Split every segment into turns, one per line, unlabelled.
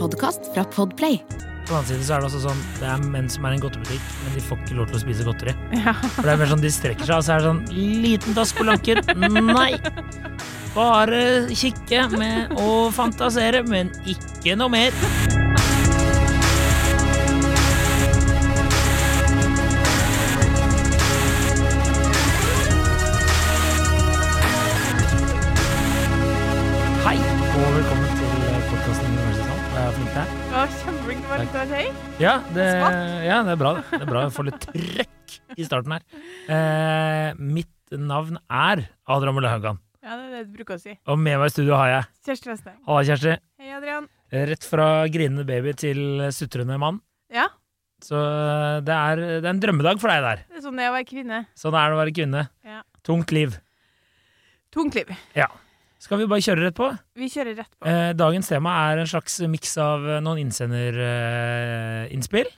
podkast fra Podplay.
På den annen side så er det også sånn Det er menn som er i en godtebutikk, men de får ikke lov til å spise godteri.
Ja.
For det er mer sånn de strekker seg, og så er det sånn liten dass på lanken. Nei! Bare kikke med og fantasere, men ikke noe mer. Ja, det, ja, det er bra. det. Er bra å få litt trøkk i starten her. Eh, mitt navn er Adrian Mulle Haugan,
Ja, det er det du bruker å si.
og med meg i studio har jeg
Kjersti Westeng.
Halla, Kjersti.
Hei, Adrian.
Rett fra grinende baby til sutrende mann.
Ja,
Så eh, det er, det er en drømmedag for deg der.
det er sånn det er å være kvinne.
Sånn er det å være kvinne.
Ja.
Tungt liv.
Tungt liv.
Skal vi bare kjøre rett på?
Vi kjører rett på.
Eh, dagens tema er en slags miks av eh, noen innsenderinnspill.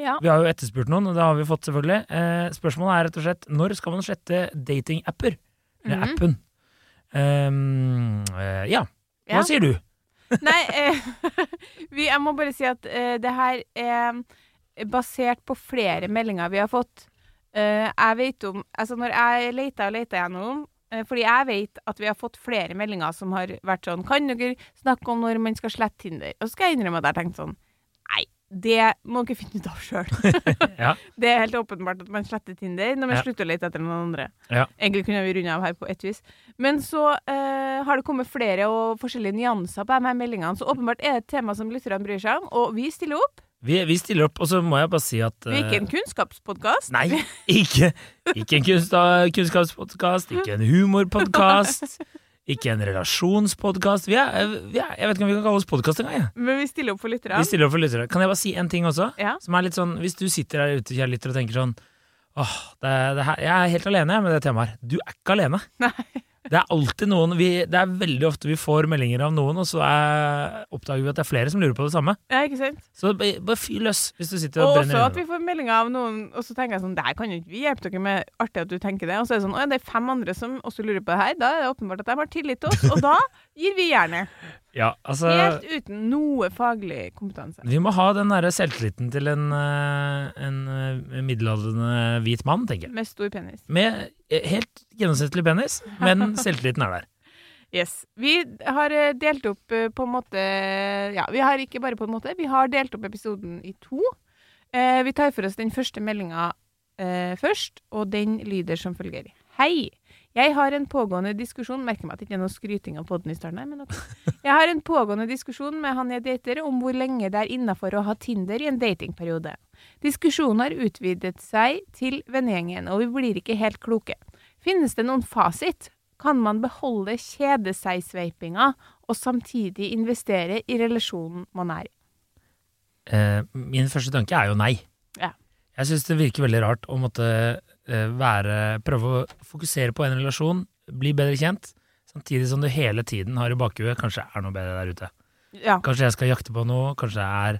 Ja.
Vi har jo etterspurt noen, og det har vi fått, selvfølgelig. Eh, spørsmålet er rett og slett når skal man slette datingapper? Eller
Mhm.
appen. Um, eh, ja. Hva
Ja.
sier du?
Nei, eh, vi, jeg må bare si at eh, det her er basert på flere meldinger vi har fått. Eh, jeg vet om Altså, når jeg leter og leter gjennom eh, Fordi jeg vet at vi har fått flere meldinger som har vært sånn Kan dere snakke om når man skal slette Tinder? Og så skal jeg innrømme at jeg har tenkt sånn Nei, det må dere finne ut av sjøl.
Ja.
Det er helt åpenbart at man sletter Tinder når man
Ja.
slutter å lete etter noen andre.
Ja.
Egentlig kunne vi runde av her på ett vis. Men så eh, har det kommet flere og forskjellige nyanser på de her meldingene, så åpenbart er det et tema som lytterne bryr seg om, og vi stiller opp.
Vi, vi stiller opp, og så må jeg bare si at
Vi er ikke en
eh,
kunnskapspodkast.
Nei, ikke, ikke en kunnskapspodkast, ikke en humorpodkast, ikke en relasjonspodkast. Vi er, vi er, jeg vet ikke om vi kan kalle oss podkast engang. jeg.
Men vi stiller opp for lytterne.
Vi stiller opp for lyttere. Kan jeg bare si en ting også?
Ja.
Som er litt sånn, Hvis du sitter der ute kjære lytter, og tenker sånn Åh, det, det her, Jeg er helt alene med det temaet her. Du er ikke alene.
Nei.
Det er alltid noen vi, Det er veldig ofte vi får meldinger av noen, og så er, oppdager vi at det er flere som lurer på det samme.
Ja, ikke sant?
Så bare, fyr løs hvis du sitter og,
Og
brenner
også at vi får meldinger av noen, og så tenker jeg sånn Det her kan jo ikke vi hjelpe dere med. Artig at du tenker det. Og så er det sånn Å ja, det er fem andre som også lurer på det her. Da er det åpenbart at de har tillit til oss, og da gir vi jernet.
Ja, altså
Helt uten noe faglig kompetanse.
Vi må ha den derre selvtilliten til en, eh, en eh, middelaldrende hvit mann, tenker jeg.
Med stor penis.
Med eh, helt gjennomsnittlig penis, men selvtilliten er der.
Yes. Vi har delt opp på en måte Ja, vi har ikke bare på en måte, vi har delt opp episoden i to. Eh, vi tar for oss den første meldinga eh, først, og den lyder som følger. Hei! Jeg har en pågående diskusjon Merker meg at det ikke er noe skryting av podden i starten her, men ok. Jeg har en pågående diskusjon med han jeg dater om hvor lenge det er innafor å ha Tinder i en datingperiode. Diskusjonen har utvidet seg til vennegjengen, og vi blir ikke helt kloke. Finnes det noen fasit? Kan man beholde kjede-seg-sveipinga og samtidig investere i relasjonen man er i?
Eh, min første tanke er jo nei.
Ja.
Jeg syns det virker veldig rart å måtte være Prøve å fokusere på en relasjon, bli bedre kjent, samtidig som du hele tiden har i bakhuet kanskje er noe bedre der ute.
Ja.
Kanskje jeg skal jakte på noe, kanskje det er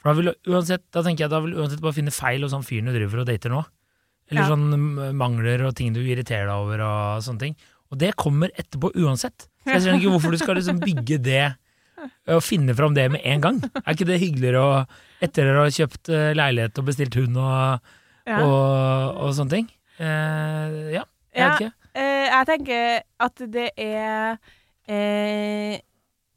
For da vil du uansett, da tenker jeg da vil du uansett bare finne feil hos han fyren du driver og dater nå. Eller
Ja.
sånn mangler og ting du irriterer deg over og sånne ting. Og det kommer etterpå uansett. Så jeg skjønner ikke hvorfor du skal liksom bygge det og finne fram det med en gang. Er ikke det hyggeligere å etter dere har kjøpt eh, leilighet og bestilt hund og,
Ja.
og, og sånne ting? Eh, ja, jeg
Ja.
vet ikke.
Eh, jeg tenker at det er eh,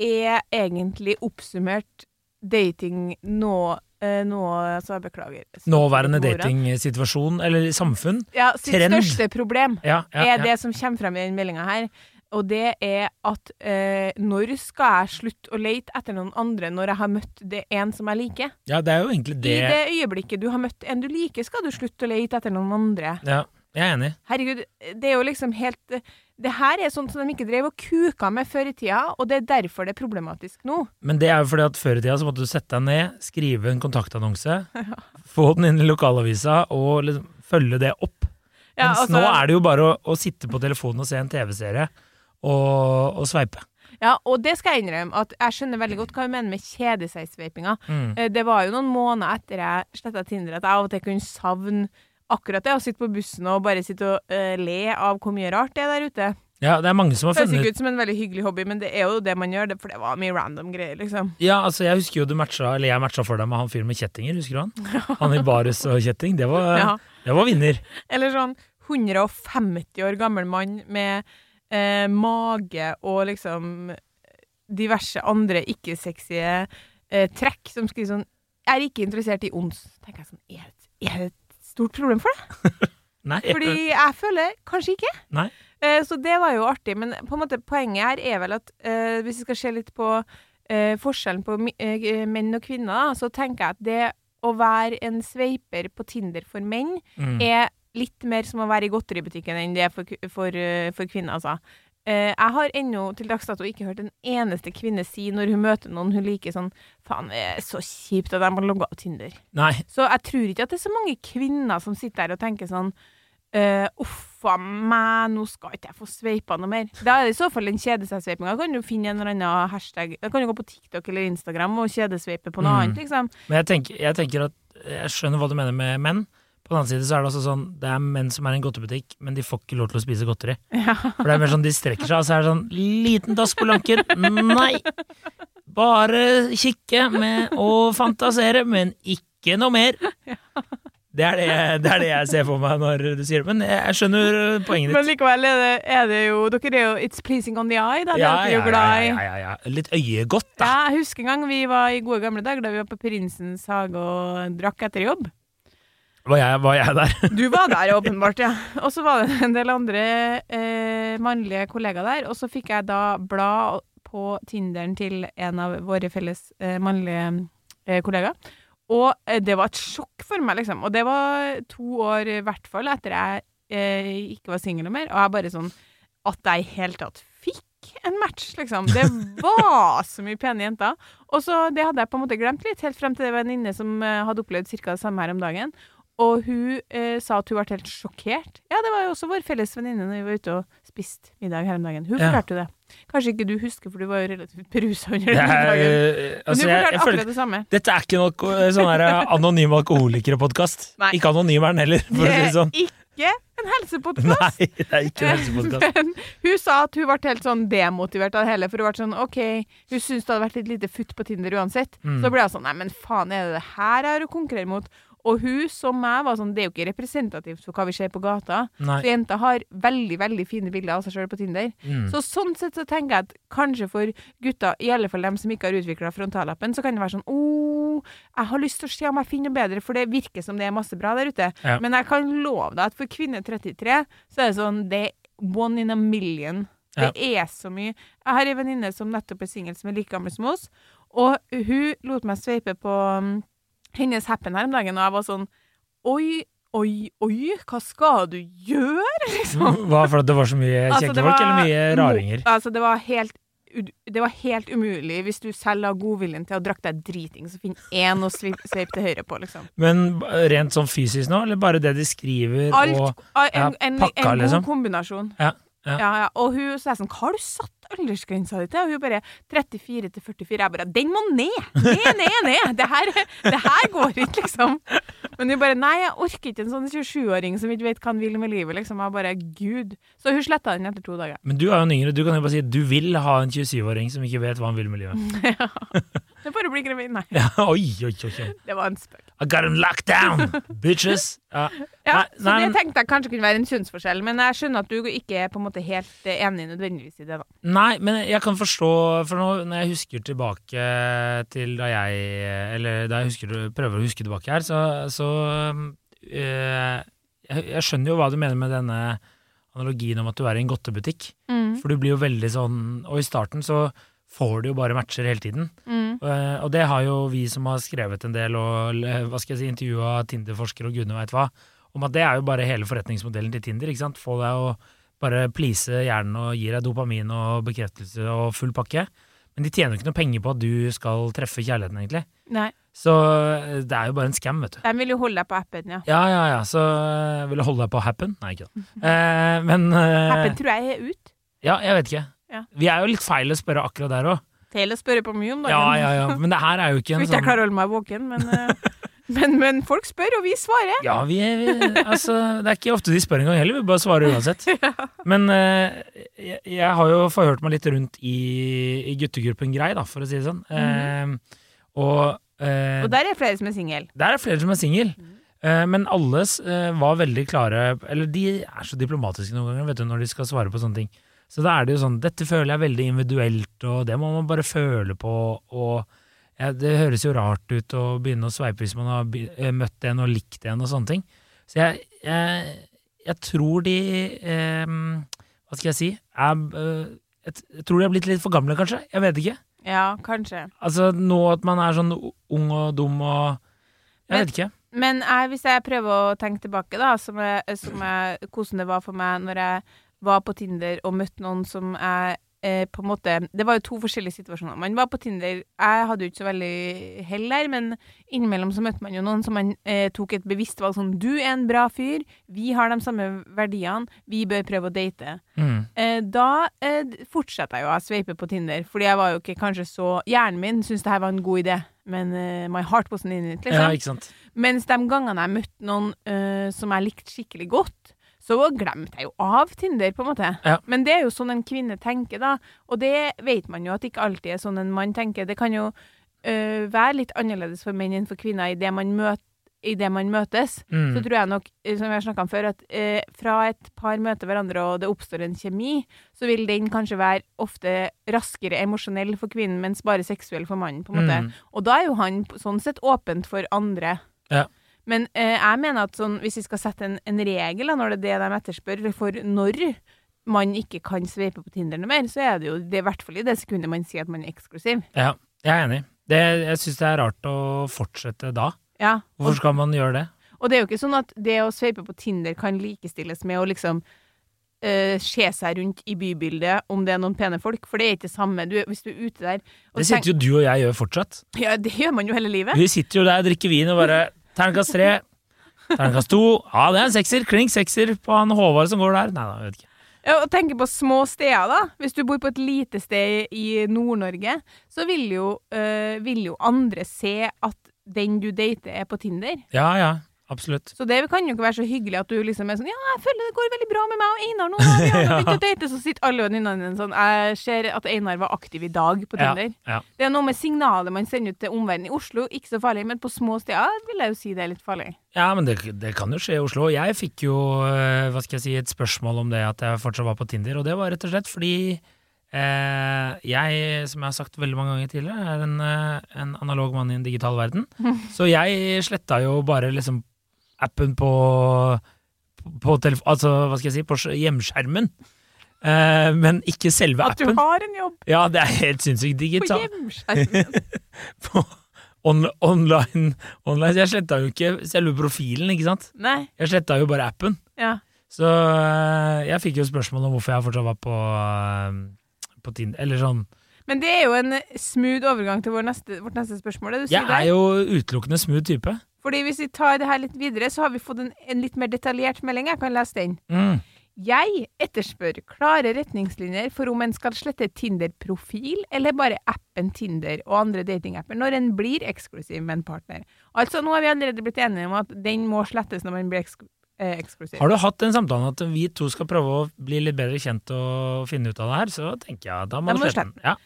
Er egentlig oppsummert dating nå eh, nå altså, jeg beklager.
Nåværende datingsituasjon, eller samfunn.
Ja, sitt
Trend.
største problem
Ja, ja,
er det som kommer frem i den meldinga her. Og det er at eh, når skal jeg slutte å lete etter noen andre når jeg har møtt det en som jeg liker?
ja, det er jo egentlig det.
I det øyeblikket du har møtt en du liker, skal du slutte å lete etter noen andre.
Ja, jeg er enig.
Herregud, det er jo liksom helt Det her er sånt som de ikke drev og kuka med før i tida, og det er derfor det er problematisk nå.
Men det er jo fordi at før i tida så måtte du sette deg ned, skrive en kontaktannonse, få den inn i lokalavisa og liksom følge det opp.
Ja,
Mens
altså-
nå er det jo bare å, å sitte på telefonen og se en TV-serie og, og sveipe.
Ja, og det skal jeg innrømme, at jeg skjønner veldig godt hva hun mener med kjede-seg-sveipinga.
Mm.
Eh, Det var jo noen måneder etter jeg sletta Tinder at jeg av og til kunne savne akkurat det, å sitte på bussen og bare sitte og uh, le av hvor mye rart det er der ute.
Ja, det er mange som har funnet
Høres
funnet
ikke ut som en veldig hyggelig hobby, men det er jo det man gjør, for det var mye random greier, liksom.
Ja, altså jeg husker jo du matcha, eller jeg matcha for deg med han fyren med kjettinger, husker du han? Han i baris og kjetting, det var,
Ja.
det var vinner.
Eller sånn 150 år gammel mann med eh, mage og liksom diverse andre ikke-sexy eh, trekk som skriver sånn Jeg er ikke interessert i ons. tenker jeg sånn, Er det, et stort problem for deg?
Nei,
Fordi jeg føler kanskje ikke.
Nei.
Eh, så det var jo artig. Men på en måte poenget her er vel at eh, hvis vi skal se litt på eh, forskjellen på eh, menn og kvinner, så tenker jeg at det å være en sveiper på Tinder for menn
mm.
er litt mer som å være i godteributikken enn det er for, for, eh, for kvinner, altså. Uh, jeg har ennå til dags dato ikke hørt en eneste kvinne si når hun møter noen hun liker sånn Faen, det er så kjipt at jeg må logge av Tinder.
Nei,
Så jeg tror ikke at det er så mange kvinner som sitter der og tenker sånn uh, Uff a meg, nå skal ikke jeg få sveipa noe mer. Da er det i så fall den kjedesveipinga. Kan du finne en eller annen hashtag Da kan du gå på TikTok eller Instagram og kjedesveipe på noe
Mm.
annet, liksom.
men jeg tenker, jeg tenker at jeg skjønner hva du mener med menn. På den annen side så er det altså sånn Det er menn som er i en godtebutikk, men de får ikke lov til å spise godteri.
Ja.
For det er mer sånn de strekker seg, og så er det sånn liten dass på lanken. Nei! Bare kikke med og fantasere, men ikke noe mer. Det er det, det er det jeg ser for meg når du sier det. Men jeg skjønner poenget ditt.
Men likevel er det, er det jo Dere er jo It's pleasing on the eye, da.
Ja,
er
ja, ja, ja, ja. Litt øyegodt, da.
Ja, jeg husker en gang vi var i gode gamle dager da vi var på Prinsens hage og drakk etter jobb.
Var jeg, var jeg der?
Du var der åpenbart, ja. Og så var det en del andre eh, mannlige kollegaer der. Og så fikk jeg da bla på Tinderen til en av våre felles eh, mannlige eh, kollegaer. Og eh, det var et sjokk for meg, liksom. Og det var to år i hvert fall etter jeg eh, ikke var singel mer. Og jeg bare sånn At jeg i hele tatt fikk en match, liksom. Det var så mye pene jenter. Og så det hadde jeg på en måte glemt litt, helt frem til det var en venninne som eh, hadde opplevd ca. det samme her om dagen. Og hun eh, sa at hun ble helt sjokkert. Ja, det var jo også vår felles venninne når vi var ute og spiste middag her om dagen. Hun
Ja.
fortalte jo det. Kanskje ikke du husker, for du var jo relativt berusa under den
dagen.
middagen.
eh,
Men
altså,
du fortalte akkurat det samme.
Dette er ikke noe sånn her anonym alkoholikerpodkast. Ikke anonym er den heller, for å si det sånn.
ikke en helsepodkast.
Nei, det er ikke en helsepodkast.
Men hun sa at hun ble helt sånn demotivert av det hele. For hun ble sånn OK, hun syntes det hadde vært litt lite futt på Tinder uansett.
Mm.
Så ble hun sånn Nei, men faen, er det det her jeg har å konkurrere mot? Og hun, som meg, var sånn Det er jo ikke representativt for hva vi ser på gata.
Nei.
Så jenter har veldig, veldig fine bilder av seg sjøl på Tinder.
Mm.
Så sånn sett så tenker jeg at kanskje for gutter, i alle fall dem som ikke har utvikla frontallappen, så kan det være sånn oh, jeg har lyst til å se om jeg finner noe bedre, for det virker som det er masse bra der ute.
Ja.
Men jeg kan love deg at for kvinne 33, så er det sånn Det er one in a million. Det er så mye. Jeg har ei venninne som nettopp er singel, som er like gammel som oss, og hun lot meg sveipe på hennes Happen her om dagen, og jeg var sånn Oi, oi, oi, hva skal du gjøre, liksom?
Hva, for det var så mye
Altså,
kjekke
altså,
folk, eller mye raringer?
Altså, det var helt det var helt umulig hvis du selv har godviljen til å drakke deg driting, så finn én å sveip, til høyre på, liksom.
Men rent sånn fysisk nå, eller bare det de skriver
Alt,
og ja,
en, en, en god
liksom.
kombinasjon.
Ja, ja.
ja. Og hun så jeg sånn Hva har du satt aldersgrensa di til? Og hun bare 34 til 44. Jeg bare Den må ned! Ned, ned, ned! Det her, det her går ikke, liksom. Men hun bare Nei, jeg orker ikke en sånn 27-åring som ikke vet hva han vil med livet, liksom. Jeg bare Gud. Så hun sletta den etter to dager.
Men du er jo en yngre, du kan jo bare si at du vil ha en 27-åring som ikke vet hva han vil med livet. ja.
Det er bare å bli gravid. Nei,
Ja, oi, oi, oi, oi.
det var en spøk.
I got him locked down, bitches! Ja.
Ja,
Nei,
så det tenkte jeg kanskje kunne være en kjønnsforskjell, men jeg skjønner at du ikke er på en måte helt eh, enig nødvendigvis i det, da.
Nei, men jeg kan forstå For nå, når jeg husker tilbake til da jeg Eller da jeg husker, prøver å huske tilbake her, så, så øh, jeg, jeg skjønner jo hva du mener med denne analogien om at du er i en godtebutikk.
Mm.
For du blir jo veldig sånn Og i starten så får du jo bare matcher hele tiden.
Mm.
Uh, og det har jo vi som har skrevet en del og hva skal jeg si, intervjua Tinder-forskere og gudene veit hva, om at det er jo bare hele forretningsmodellen til Tinder. ikke sant? Få deg å bare please hjernen og gi deg dopamin og bekreftelse og full pakke. Men de tjener jo ikke noe penger på at du skal treffe kjærligheten, egentlig.
Nei.
Så eh, det er jo bare en skam, vet du.
De vil jo holde deg på appen, ja.
Ja, ja, ja, så eh, vil du holde deg på Happen? Nei, ikke da. Eh, men eh,
Happen tror jeg er ut.
Ja, jeg vet ikke.
Ja.
Vi er jo litt feil å spørre akkurat der òg.
Feil å spørre på mye om dagen.
Ja, ja, ja. Men det her er jo ikke en
sånn jeg
sånn
å holde meg våken, men eh, Men, men folk spør, og vi svarer.
Ja, vi, vi Altså, det er ikke ofte de spør engang heller, vi bare svarer uansett. Men eh, jeg, jeg har jo forhørt meg litt rundt i, i guttegruppen Grei, da, for å si det sånn. Eh, og eh,
Og der er flere som er singel?
der er flere som er singel. Eh, men alle var veldig klare Eller de er så diplomatiske noen ganger vet du, når de skal svare på sånne ting. Så da er det jo sånn Dette føler jeg veldig individuelt, og det må man bare føle på. Og ja, det høres jo rart ut å begynne å sveipe hvis man har eh, møtt en og likt en og sånne ting. Så jeg, jeg, jeg tror de eh, Hva skal jeg si? Er, eh, jeg, jeg tror de er blitt litt for gamle, kanskje. Jeg vet ikke.
Ja, kanskje.
Altså Nå at man er sånn ung og dum og Jeg
Men-
vet ikke.
Men jeg, hvis jeg prøver å tenke tilbake, da, som jeg, som jeg, hvordan det var for meg når jeg var på Tinder og møtte noen som jeg eh, på en måte Det var jo to forskjellige situasjoner. Man var på Tinder Jeg hadde jo ikke så veldig hell der, men innimellom så møtte man jo noen som man eh, tok et bevisst valg sånn Du er en bra fyr. Vi har de samme verdiene. Vi bør prøve å date.
Mm.
Eh, da eh, fortsatte jeg jo å sveipe på Tinder, fordi jeg var jo ikke kanskje så Hjernen min syntes det her var en god idé, men eh, my heart wasn't in it, liksom.
Ja, ikke sant.
Mens de gangene jeg møtte noen eh, som jeg likte skikkelig godt, så glemte jeg jo av Tinder, på en måte.
Ja.
Men det er jo sånn en kvinne tenker, da. Og det vet man jo at ikke alltid er sånn en mann tenker. Det kan jo øh, være litt annerledes for menn enn for kvinner i det man, møt, i det man møtes.
Mm.
Så tror jeg nok, eh, som vi har snakka om før, at eh, fra et par møter hverandre og det oppstår en kjemi, så vil den kanskje være ofte raskere emosjonell for kvinnen, mens bare seksuell for mannen, på en måte.
Mm.
Og da er jo han sånn sett åpent for andre.
Ja.
Men eh, jeg mener at sånn, hvis vi skal sette en, en regel, da, når det er det de etterspør, for når man ikke kan sveipe på Tinder noe mer, så er det jo det i hvert fall i det sekundet man sier at man er eksklusiv.
Ja, jeg er enig. Det, jeg syns det er rart å fortsette da.
Ja.
Hvorfor skal man gjøre det?
og det er jo ikke sånn at det å sveipe på Tinder kan likestilles med å liksom uh, se seg rundt i bybildet om det er noen pene folk, for det er ikke det samme. Du, hvis du er ute der
Det sitter jo du og jeg gjør fortsatt.
Ja, det gjør man jo hele livet.
Vi sitter jo der og drikker vin og bare Terningkast tre. Terningkast to. Ja, det er en sekser. Klink sekser på han Håvard som går der. Nei da, jeg vet ikke.
Ja, og tenke på små steder, da. Hvis du bor på et lite sted i Nord-Norge, så vil jo, øh, vil jo andre se at den du dater, er på Tinder.
Ja ja, absolutt.
Så det kan jo ikke være så hyggelig at du liksom er sånn Ja, jeg føler det går veldig bra med meg og Einar nå. Vi har
Ja.
begynt å date, så sitter alle venninnene dine sånn Jeg ser at Einar var aktiv i dag på Tinder.
ja.
Det er noe med signalet man sender ut til omverdenen. I Oslo ikke så farlig, men på små steder vil jeg jo si det er litt farlig.
ja, men det, det kan jo skje i Oslo. Jeg fikk jo eh, hva skal jeg si, et spørsmål om det at jeg fortsatt var på Tinder, og det var rett og slett fordi eh, jeg, som jeg har sagt veldig mange ganger tidligere, er en, eh, en analog mann i en digital verden. Så jeg sletta jo bare liksom appen på på telefon, altså, hva skal jeg si, på hjemskjermen. Eh, men ikke selve
At du har en jobb
Ja, det er helt sinnssykt
på hjemskjermen.
På on, online, online. Jeg sletta jo ikke selve profilen, ikke sant?
Nei.
Jeg sletta jo bare appen.
Ja.
Så eh, jeg fikk jo spørsmål om hvorfor jeg fortsatt var på, eh, på Tinder. Eller sånn
Men det er jo en smooth overgang til vår neste, vårt neste spørsmål.
Jeg er jo utelukkende smooth type.
Fordi hvis vi tar det her litt videre, så har vi fått en, en litt mer detaljert melding. Jeg kan lese den.
Mm.
Jeg etterspør klare retningslinjer for om en skal slette Tinder-profil, eller bare appen Tinder og andre datingapper når en blir eksklusiv med en partner. Altså, nå har vi allerede blitt enige om at den må slettes når man blir eksk eh, eksklusiv.
Har du hatt den samtalen at vi to skal prøve å bli litt bedre kjent og finne ut av det her, så tenker jeg da må
Da må du
slette den. Ja.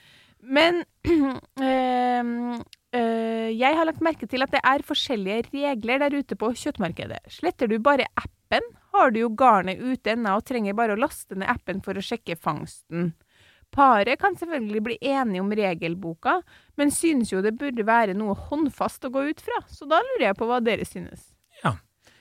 Men øh, øh, jeg har lagt merke til at det er forskjellige regler der ute på kjøttmarkedet. Sletter du bare appen, har du jo garnet ute ennå og trenger bare å laste ned appen for å sjekke fangsten. Paret kan selvfølgelig bli enige om regelboka, men synes jo det burde være noe håndfast å gå ut fra. Så da lurer jeg på hva dere synes.
Ja.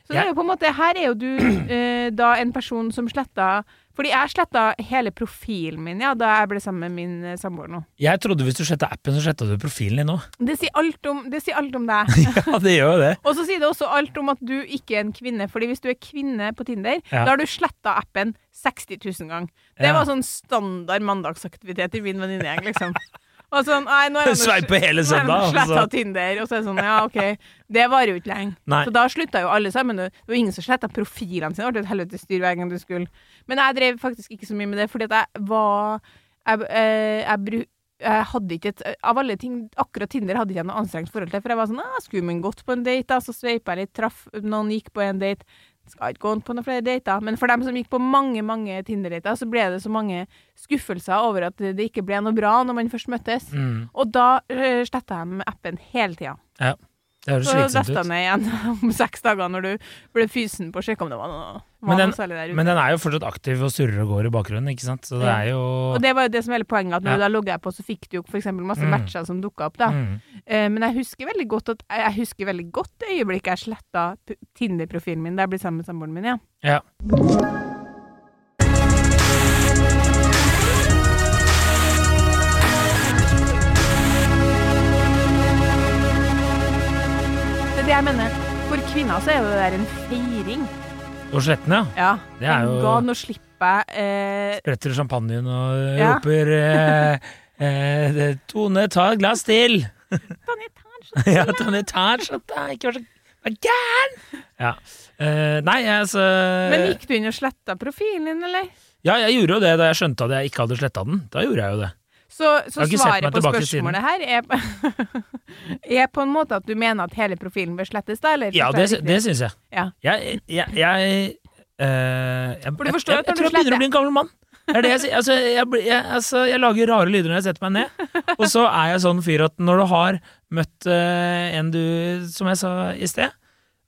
Så det er jo på en måte, her er jo du eh, da en person som sletta Fordi jeg sletta hele profilen min ja, da jeg ble sammen med min eh, samboer nå.
Jeg trodde hvis du sletta appen, så sletta du profilen din òg.
Det sier alt om, det sier alt om deg.
ja, det gjør jo det.
Og så sier det også alt om at du ikke er en kvinne. Fordi hvis du er kvinne på Tinder,
Ja.
da har du sletta appen 60 000 ganger. Det
Ja.
var sånn standard mandagsaktivitet i min venninnegjeng, liksom. Og sånn, nei, nå er han
Sveipe hele søndag,
Sletta
altså.
Tinder. Og så er det sånn, ja, OK. Det varer jo ikke lenge.
Nei.
Så da slutta jo alle sammen. Det var ingen som sletta profilene sine. Det ble et helvetes styr hver gang du skulle. Men jeg drev faktisk ikke så mye med det, fordi at jeg var Jeg, jeg, jeg, bru, jeg hadde ikke et Av alle ting, akkurat Tinder hadde ikke jeg noe anstrengt forhold til. For jeg var sånn ah, Skulle man gått på en date, da? Så sveipa jeg litt, traff noen, gikk på en date. Skal ikke gå på noen flere dater. Men for dem som gikk på mange, mange Tinder-dater, så ble det så mange skuffelser over at det ikke ble noe bra når man først møttes.
Mm.
Og da uh, sletta de appen hele tida.
Det
Så
ut.
ned igjen om seks dager når du ble fysen på å sjekke om det var noe,
Men den-
noe der ute.
Men den er jo fortsatt aktiv og surrer og går i bakgrunnen, ikke sant? Så det er jo
Og det var jo det som er hele poenget, at når
Ja.
du da logga på, så fikk du jo eksempel masse
Mm.
matcher som dukka opp, da.
mm.
Eh, men jeg husker veldig godt at jeg husker veldig godt det øyeblikket jeg sletta Tinder-profilen min da jeg ble sammen med samboeren min igjen.
Ja.
Jeg mener. For kvinner så er jo det der en feiring.
Og Sletten, ja.
Ja.
Det er jo-
God, nå slipper jeg eh,
Spretter champagnen og
Ja.
roper eh, eh, Tone, ta et glass til!
Tone, ta en shot.
ja, Tone, ta en shot! Ikke vær så gæren! Ja. Eh, nei, altså
Men gikk du inn og sletta profilen din, eller?
Ja, jeg gjorde jo det da jeg skjønte at jeg ikke hadde sletta den. Da gjorde jeg jo det.
Så, så svaret på spørsmålet her er, er på en måte at du mener at hele profilen bør slettes, da? Eller
Ja, det, det syns jeg.
Ja.
Jeg, jeg, jeg, eh, jeg,
For du forstår
jeg,
at når
jeg tror jeg begynner å bli en gammel mann. Det det jeg. Altså, jeg, jeg, altså, jeg lager rare lyder når jeg setter meg ned. Og så er jeg sånn fyr at når du har møtt uh, en du Som jeg sa i sted.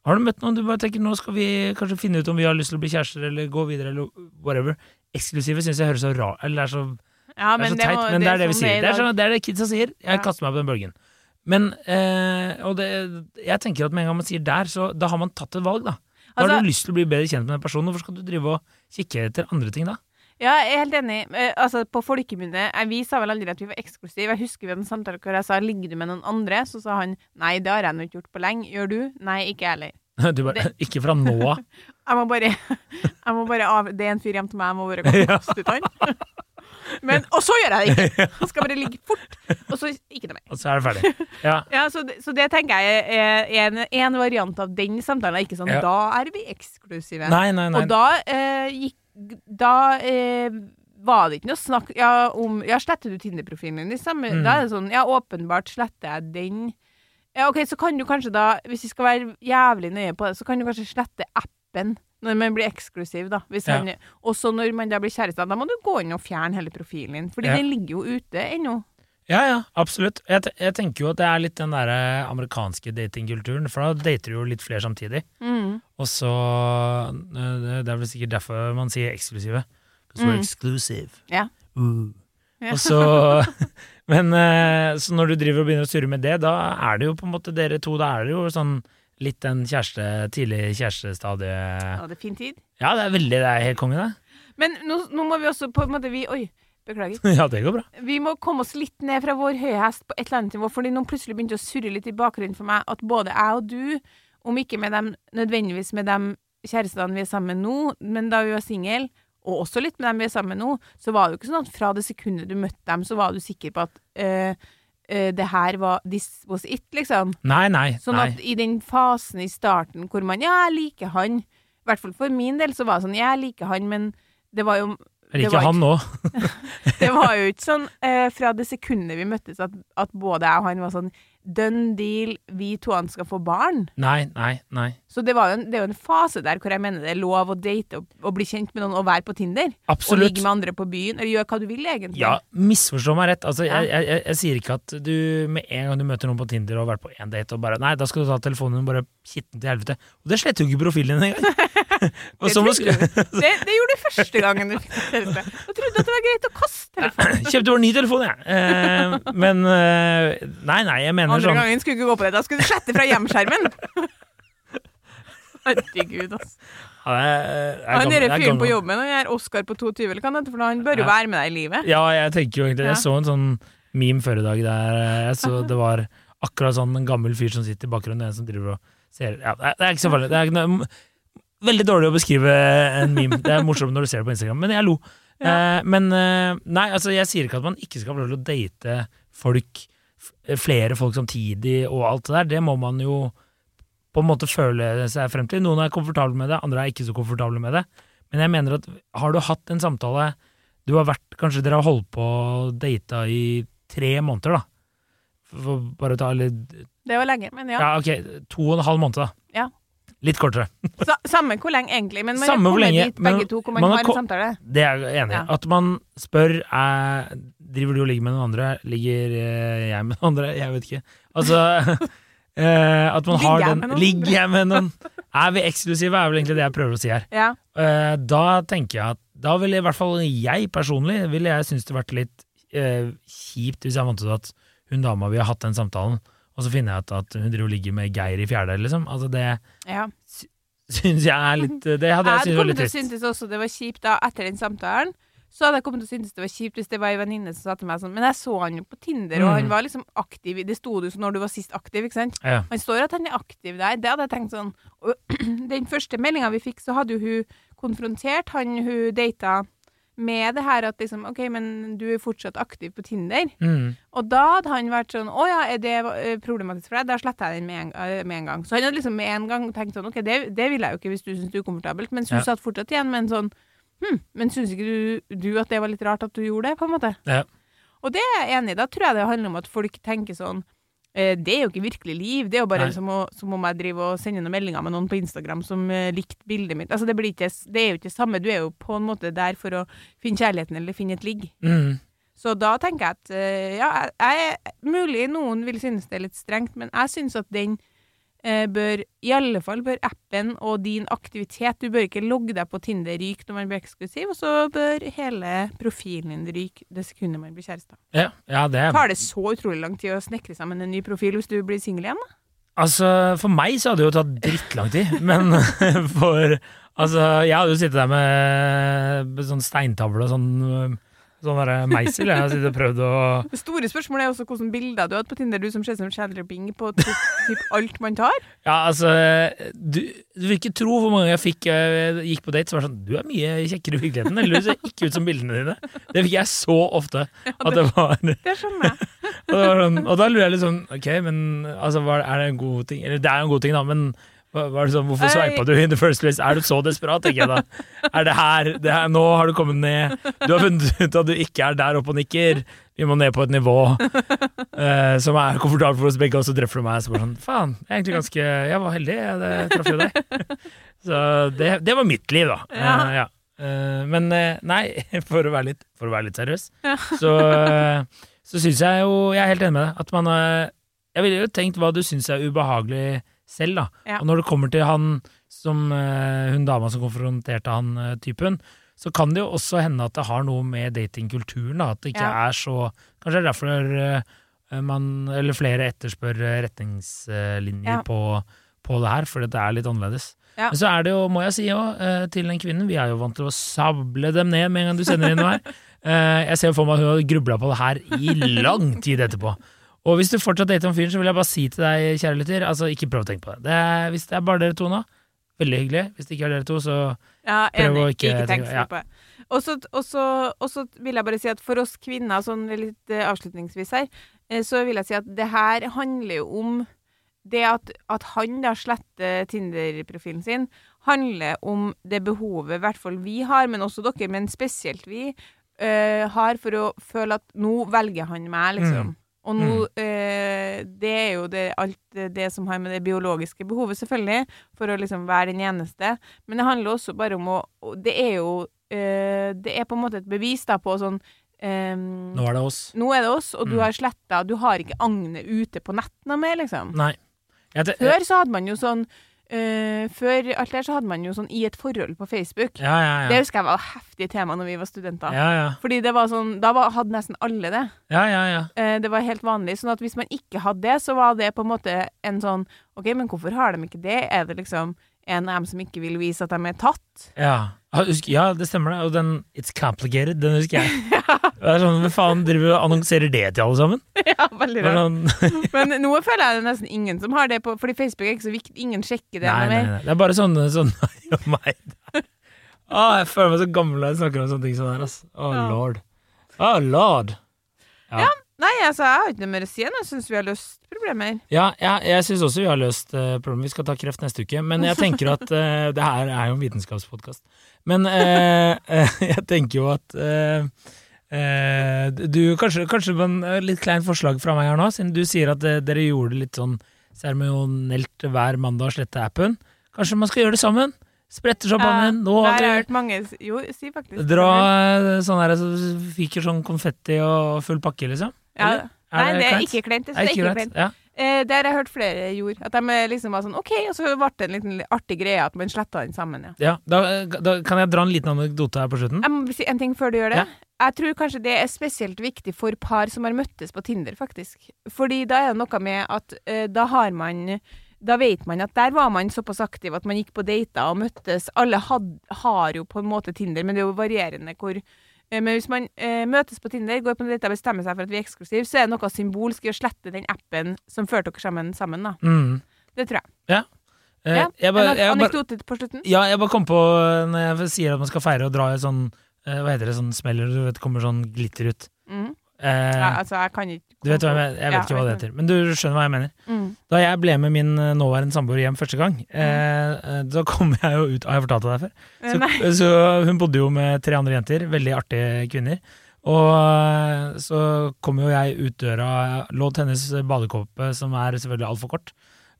Har du møtt noen du bare tenker nå skal vi kanskje finne ut om vi har lyst til å bli kjærester eller gå videre eller whatever. Eksklusive syns jeg høres så rart Eller er så,
Ja,
det er så teit, men det er det vi sier. Det er, sånn, det er det kidsa sier. Jeg kaster meg på den bølgen. Men eh, Og det, jeg tenker at med en gang man sier der, så da har man tatt et valg, da. Da
Altså-
har du lyst til å bli bedre kjent med den personen. Hvorfor skal du drive og kikke etter andre ting da?
Ja, jeg er helt enig. Eh, altså, på folkemunne eh, Vi sa vel aldri at vi var eksklusive. Jeg husker vi hadde en samtale hvor jeg sa 'ligger du med noen andre?' Så sa han 'nei, det har jeg nå ikke gjort på lenge'. Gjør du? Nei, ikke jeg heller.
Du bare, ikke fra nå av.
Jeg må bare, jeg må bare av, Det er en fyr hjem til meg, jeg må bare gå og ut han. Men, og så gjør jeg det ikke! Han skal bare ligge fort, og så ikke noe mer.
Og så er det ferdig. Ja.
Ja, så, det- så det tenker jeg er en, en variant av den samtalen. Ikke sånn
Ja.
'da er vi eksklusive'.
Nei, nei, nei.
Og da eh, gikk Da eh, var det ikke noe snakk ja, om Ja, sletter du Tinder-profilen din? Liksom?
Mm.
Da er det sånn Ja, åpenbart sletter jeg den. Ja, OK, så kan du kanskje da, hvis vi skal være jævlig nøye på det, så kan du kanskje slette appen når man blir eksklusiv, da. Hvis
Ja.
han, og så når man da blir kjærester, da må du gå inn og fjerne hele profilen din. Fordi
Ja.
den ligger jo ute ennå.
Ja, ja, absolutt. Jeg, jeg tenker jo at det er litt den der amerikanske datingkulturen, for da dater du jo litt flere samtidig.
Mm.
Og så eh, Det er vel sikkert derfor man sier eksklusive. Because we're
Mm.
exclusive.
Ja.
Uh.
Ja.
Og så Men eh, så når du driver og begynner å surre med det, da er det jo på en måte dere to Da er det jo sånn litt den kjæreste, tidlig kjærestestadiet
Ja, det er fin tid.
Ja, det er veldig Det er helt konge, det.
Men nå, nå må vi også på en måte vi, Oi, beklager.
Ja, det går bra.
Vi må komme oss litt ned fra vår høye hest på et eller annet nivå, fordi nå plutselig begynte å surre litt i bakgrunnen for meg at både jeg og du, om ikke med dem, nødvendigvis med de kjærestene vi er sammen med nå, men da vi var single, og også litt med dem vi er sammen med nå, så var det jo ikke sånn at fra det sekundet du møtte dem, så var du sikker på at eh, eh, det her var this was it, liksom.
Nei, nei.
Sånn
nei.
at i den fasen i starten hvor man ja, jeg liker han, i hvert fall for min del så var det sånn, jeg liker han, men det var jo
Jeg liker han nå.
det var jo ikke sånn uh, fra det sekundet vi møttes at, at både jeg og han var sånn done deal, vi to han skal få barn.
Nei, nei, nei.
Så det, var jo en, det er jo en fase der hvor jeg mener det er lov å date og, og bli kjent med noen og være på Tinder. Og ligge med andre på byen, eller gjøre hva du vil, egentlig.
Ja, misforstå meg rett. Altså,
Ja.
jeg, jeg, jeg, jeg sier ikke at du med en gang du møter noen på Tinder og har vært på én date og bare Nei, da skal du ta telefonen og bare kitte den til helvete. Og det sletter jo ikke profilen din engang. og
Det. Det, det gjorde du første gangen du fikk telefon. Da trodde at det var greit å kaste telefonen.
Kjøpte bare ny telefon, jeg. Eh, men eh, Nei, nei, jeg mener
Andre
sånn
gangen skulle du ikke gå på det. Da skulle du slette fra hjemskjermen. Herregud, altså.
ja, jeg, jeg, det det er
fyren på jobben, han gjør Oscar på 22, eller hva han heter, for han bør jo være med deg i livet.
Ja, jeg tenker jo egentlig Jeg så en sånn meme før i dag der eh, jeg så det var akkurat sånn en gammel fyr som sitter i bakgrunnen, en som driver og ser Ja, det er, ikke så farlig. Det er noe, veldig dårlig å beskrive en meme. Det er morsomt når du ser det på Instagram, men jeg lo. Eh, men eh, nei, altså, jeg sier ikke at man ikke skal få lov til å date folk, flere folk samtidig og alt det der. Det må man jo på en måte føle seg frem til. Noen er komfortable med det, andre er ikke så komfortable med det. Men jeg mener at har du hatt en samtale Du har vært, kanskje dere har holdt på og data i tre måneder, da. For bare å ta litt
Det var lenge, men ja.
Ja, ok, to og en halv måned, da.
Ja.
Litt kortere.
Sa, samme hvor lenge, egentlig. Men man
Samme hvor lenge,
dit begge
men
to hvor man,
man har
har en samtale.
Det er jeg enig i.
Ja.
At man spør er, Driver du og ligger med noen andre? Ligger eh, jeg med noen andre? Jeg vet ikke. Altså eh, At man har
jeg
den? Ligger jeg med noen? Er vi eksklusive, er vel egentlig det jeg prøver å si her.
Ja.
Eh, da tenker jeg at Da ville i hvert fall jeg personlig Ville jeg synes det vært litt eh, kjipt hvis jeg vant ut at hun dama vi har hatt den samtalen, og så finner jeg ut at hun driver og ligger med Geir i fjerde, liksom. Altså det
ja.
syns jeg er litt Det hadde jeg
Jeg
syntes var litt
til å
syntes
synes også det var kjipt da, etter den samtalen. Så hadde jeg kommet til å synes det var kjipt hvis det var ei venninne som sa til meg sånn Men jeg så han jo på Tinder, og
Mm.
han var liksom aktiv Det sto det jo når du var sist aktiv, ikke sant?
Ja.
Han står at han er aktiv der. Det hadde jeg tenkt sånn Og den første meldinga vi fikk, så hadde jo hun konfrontert han hun data med det her at liksom OK, men du er fortsatt aktiv på Tinder.
Mm.
Og da hadde han vært sånn Å ja, er det eh, problematisk for deg? Da sletter jeg den med en, eh, med en gang. Så han hadde liksom med en gang tenkt sånn OK, det, det vil jeg jo ikke hvis du syns det er ukomfortabelt. Mens hun
Ja.
satt fortsatt igjen med en sånn Hm, men syns ikke du, du at det var litt rart at du gjorde det, på en måte?
Ja.
Og det er jeg enig i. Da tror jeg det handler om at folk tenker sånn eh, det er jo ikke virkelig liv. Det er jo bare som, å, som om jeg driver og sender noen meldinger med noen på Instagram som uh, likte bildet mitt. Altså, det, blir ikke, det er jo ikke det samme. Du er jo på en måte der for å finne kjærligheten eller finne et ligg.
Mm.
Så da tenker jeg at eh, ja, jeg, jeg, mulig noen vil synes det er litt strengt, men jeg synes at den bør, i alle fall bør appen og din aktivitet Du bør ikke logge deg på Tinder ryke når man blir eksklusiv, og så bør hele profilen din ryke det sekundet man blir kjærester.
Ja, ja, det
Tar det så utrolig lang tid å snekre sammen en ny profil hvis du blir singel igjen? da?
Altså, for meg så hadde det jo tatt drittlang tid, men for Altså, jeg hadde jo sittet der med, med sånn steintavle og sånn Sånn derre meisel. Jeg har sittet og prøvd å
Det store spørsmålet er også hvilke bilder du har hatt på Tinder, du som ser som Chandler Bing på typ, typ alt man tar.
Ja, altså Du, du vil ikke tro hvor mange jeg fikk jeg gikk på date som var sånn Du er mye kjekkere i virkeligheten. Eller du ser ikke ut som bildene dine. Det fikk jeg så ofte. At det var
Det skjønner jeg.
Og, sånn, og da lurer jeg litt sånn Ok, men altså, er det en god ting? Eller det er jo en god ting, da, men sånn, hvorfor
Ei.
sveipa du in the first place? Er du så desperat, tenker jeg da. Er det her, det her Nå har du kommet ned. Du har funnet ut at du ikke er der oppe og nikker. Vi må ned på et nivå uh, som er komfortabelt for oss begge, og så treffer du meg. Så bare sånn, faen, jeg er egentlig ganske Jeg var heldig, jeg traff jo deg. Så det, det var mitt liv, da.
Ja.
Eh, ja. Uh, men nei, for å være litt, for å være litt seriøs, så, uh, så syns jeg jo Jeg er helt enig med deg. At man Jeg ville jo tenkt hva du syns er ubehagelig selv, da.
Ja.
Og når det kommer til han som eh, hun dama som konfronterte han eh, typen, så kan det jo også hende at det har noe med datingkulturen, da. At det ikke
Ja.
er så Kanskje det er derfor eh, man, eller flere etterspør retningslinjer
Ja.
på, på det her, fordi det er litt annerledes.
Ja.
Men så er det jo, må jeg si òg, til den kvinnen, vi er jo vant til å sable dem ned med en gang du sender inn noe her. Jeg ser for meg at hun har grubla på det her i lang tid etterpå. Og hvis du fortsatt dater en fyr, så vil jeg bare si til deg, kjære lytter, altså ikke prøv å tenke på det. det er, hvis det er bare dere to nå, veldig hyggelig. Hvis det ikke er dere to, så
Ja,
Prøv å ikke
Ikke,
tenke-
på det. Og så- vil jeg bare si at for oss kvinner, sånn litt eh, avslutningsvis her, eh, så vil jeg si at det her handler jo om det at, at han da sletter Tinder-profilen sin, handler om det behovet i hvert fall vi har, men også dere, men spesielt vi, eh, har for å føle at nå velger han meg, liksom.
Mm.
Og nå eh, Det er jo det, alt det, som har med det biologiske behovet, selvfølgelig, for å liksom være den eneste. Men det handler også bare om å Det er jo eh, Det er på en måte et bevis da på sånn ehm,
nå er det oss.
nå er det oss, og du
Mm.
har sletta Du har ikke agnet ute på nett noe mer, liksom.
Nei. Jeg te-
Før så hadde man jo sånn eh, Før alt det her så hadde man jo sånn i et forhold på Facebook.
Ja, ja,
Det husker jeg var et heftig tema når vi var studenter.
Ja, ja.
Fordi det var sånn Da var, hadde nesten alle det.
ja, ja, ja.
Eh, det var helt vanlig. Sånn at hvis man ikke hadde det, så var det på en måte en sånn OK, men hvorfor har de ikke det? Er det liksom en av dem som ikke vil vise at de er tatt?
Ja, Ja, det stemmer det. Og den It's Complicated, den husker jeg. Det er sånn, Hva faen driver og annonserer det til alle sammen?
ja, veldig rart.
sånn,
Men nå føler jeg det er nesten ingen som har det på Fordi Facebook er ikke så viktig. Ingen sjekker det
nei, nei, nei. Det er bare sånn, sånn ja, meg. Å, jeg føler meg så gammel når jeg snakker om sånne ting som det her, Altså. Å,
Ja.
lord. Å, lord. Ja.
Nei, altså, jeg har ikke noe mer å si enn jeg syns vi har løst problemer.
Ja, jeg, jeg syns også vi har løst uh, problemet. Vi skal ta kreft neste uke. Men jeg tenker at uh, det her er jo en vitenskapspodkast. Men uh, jeg tenker jo at du, kanskje, kanskje en litt kleint forslag fra meg her nå, siden du sier at dere gjorde det litt sånn seremonielt hver mandag å slette appen. Kanskje man skal gjøre det sammen? Sprette champagnen. Nå
Der
har
jeg hørt mange Jo, si faktisk.
Dra sånn her, så fiker sånn konfetti og full pakke, liksom?
Ja. Nei, det er ikke kleint. Det
Er ikke
kleint.
Ja.
Eh, det har jeg hørt flere gjorde. At de liksom var sånn OK, og så ble det en liten artig greie at man sletta den sammen. Ja.
ja da, da kan jeg dra en liten anekdote her på slutten.
Jeg må si en ting før du gjør det.
Ja.
Jeg tror kanskje det er spesielt viktig for par som har møttes på Tinder, faktisk. Fordi da er det noe med at eh, da har man Da vet man at der var man såpass aktiv at man gikk på dater og møttes. Alle had, har jo på en måte Tinder, men det er jo varierende hvor men hvis man eh, møtes på Tinder, går på en date og bestemmer seg for at vi er eksklusive, så er det noe symbolsk i å slette den appen som førte dere sammen, sammen da.
Mm.
Det tror jeg.
Eh,
Ja,
jeg bare,
en anekdote på slutten?
ja, jeg bare kom på når jeg sier at man skal feire og dra i sånn eh, Hva heter det, sånn smeller, du vet, kommer sånn glitter ut.
Mm.
Eh,
Ja, altså, jeg kan ikke
du vet hva jeg? Jeg vet
Ja,
ikke hva det heter, men du skjønner hva jeg mener.
Mm.
Da jeg ble med min eh, nåværende samboer hjem første gang, eh, eh, da kom jeg jo ut Har jeg fortalt deg det før?
Eh,
Så, så hun bodde jo med tre andre jenter, veldig artige kvinner. Og eh, så kom jo jeg ut døra, Låt hennes badekåpe, som er selvfølgelig altfor kort,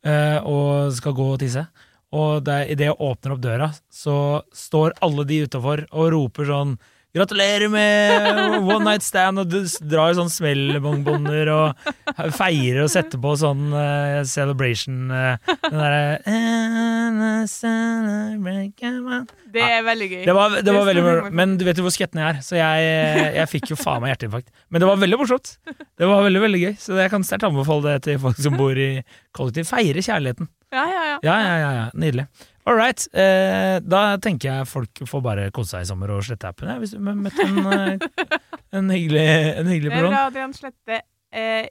eh, og skal gå og tisse. Og idet jeg åpner opp døra, så står alle de utafor og roper sånn Gratulerer med one night stand, og du drar sånn smellbongbånder og feirer og setter på sånn uh, celebration uh, Den derre
Det er veldig gøy.
det var, det var veldig
morsomt.
men du vet jo hvor skretten jeg er, så jeg, jeg fikk jo faen meg hjerteinfarkt. Men det var veldig morsomt. Det var veldig veldig gøy, så jeg kan sterkt anbefale det til folk som bor i kollektiv. Feire kjærligheten.
Ja, ja, ja.
Ja, ja, ja, ja. Nydelig. All right. Eh, da tenker jeg folk får bare kose seg i sommer og slette appen, hvis du møtte en, eh, en hyggelig, en hyggelig
Det er
person.
bra, Adrian. Slette eh,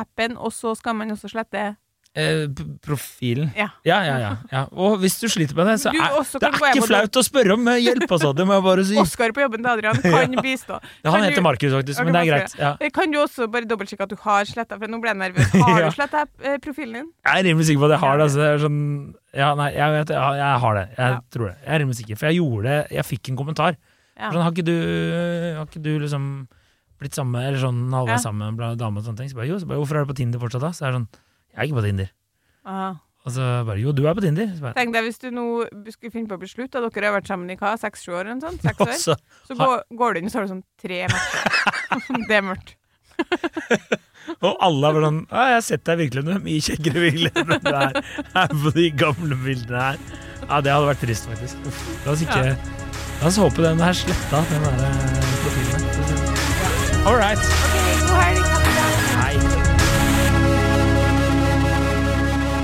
appen, og så skal man også slette
Eh, profilen.
Ja.
Ja, ja, ja. Og hvis du sliter med det, så er det er ikke flaut å spørre om eh, hjelp, altså. Det må jeg bare si.
Oskar på jobben til Adrian kan bistå.
Han
Kan
heter
du-
Markus, faktisk,
Ok,
men det er greit. Ja.
Eh, Kan du også bare dobbeltsjekke at du har sletta, for nå ble jeg nervøs. Har du sletta eh, profilen din?
Jeg er rimelig sikker på at jeg har det. Altså, det sånn, ja, nei, jeg, vet, jeg, jeg har det. Jeg tror det. Jeg er rimelig sikker. For jeg gjorde det Jeg fikk en kommentar. Sånn, har ikke du Har ikke du liksom blitt sammen Eller sånn halvveis sammen med dame og sånne ting? Så bare, jo, så bare, hvorfor er du på Tinder fortsatt da? Så er det sånn Jeg er ikke på Tinder.
Aha.
Og så bare Jo, du er på Tinder. Så bare,
Tenk deg hvis du nå skulle finne på å bli slutt, og dere har vært sammen i hva, seks-sju år eller sånt? Seks år?
så,
går, går du inn, og så har du sånn tre matcher. det er mørkt.
og alle er bare sånn Ja, jeg har sett deg virkelig, du er mye kjekkere virkelig enn du er, her på de gamle bildene her. Ja, det hadde vært trist, faktisk. Uff, la oss ikke
Ja.
La oss håpe den er sletta, den der eh, profilen. All right.
Ok, god helg.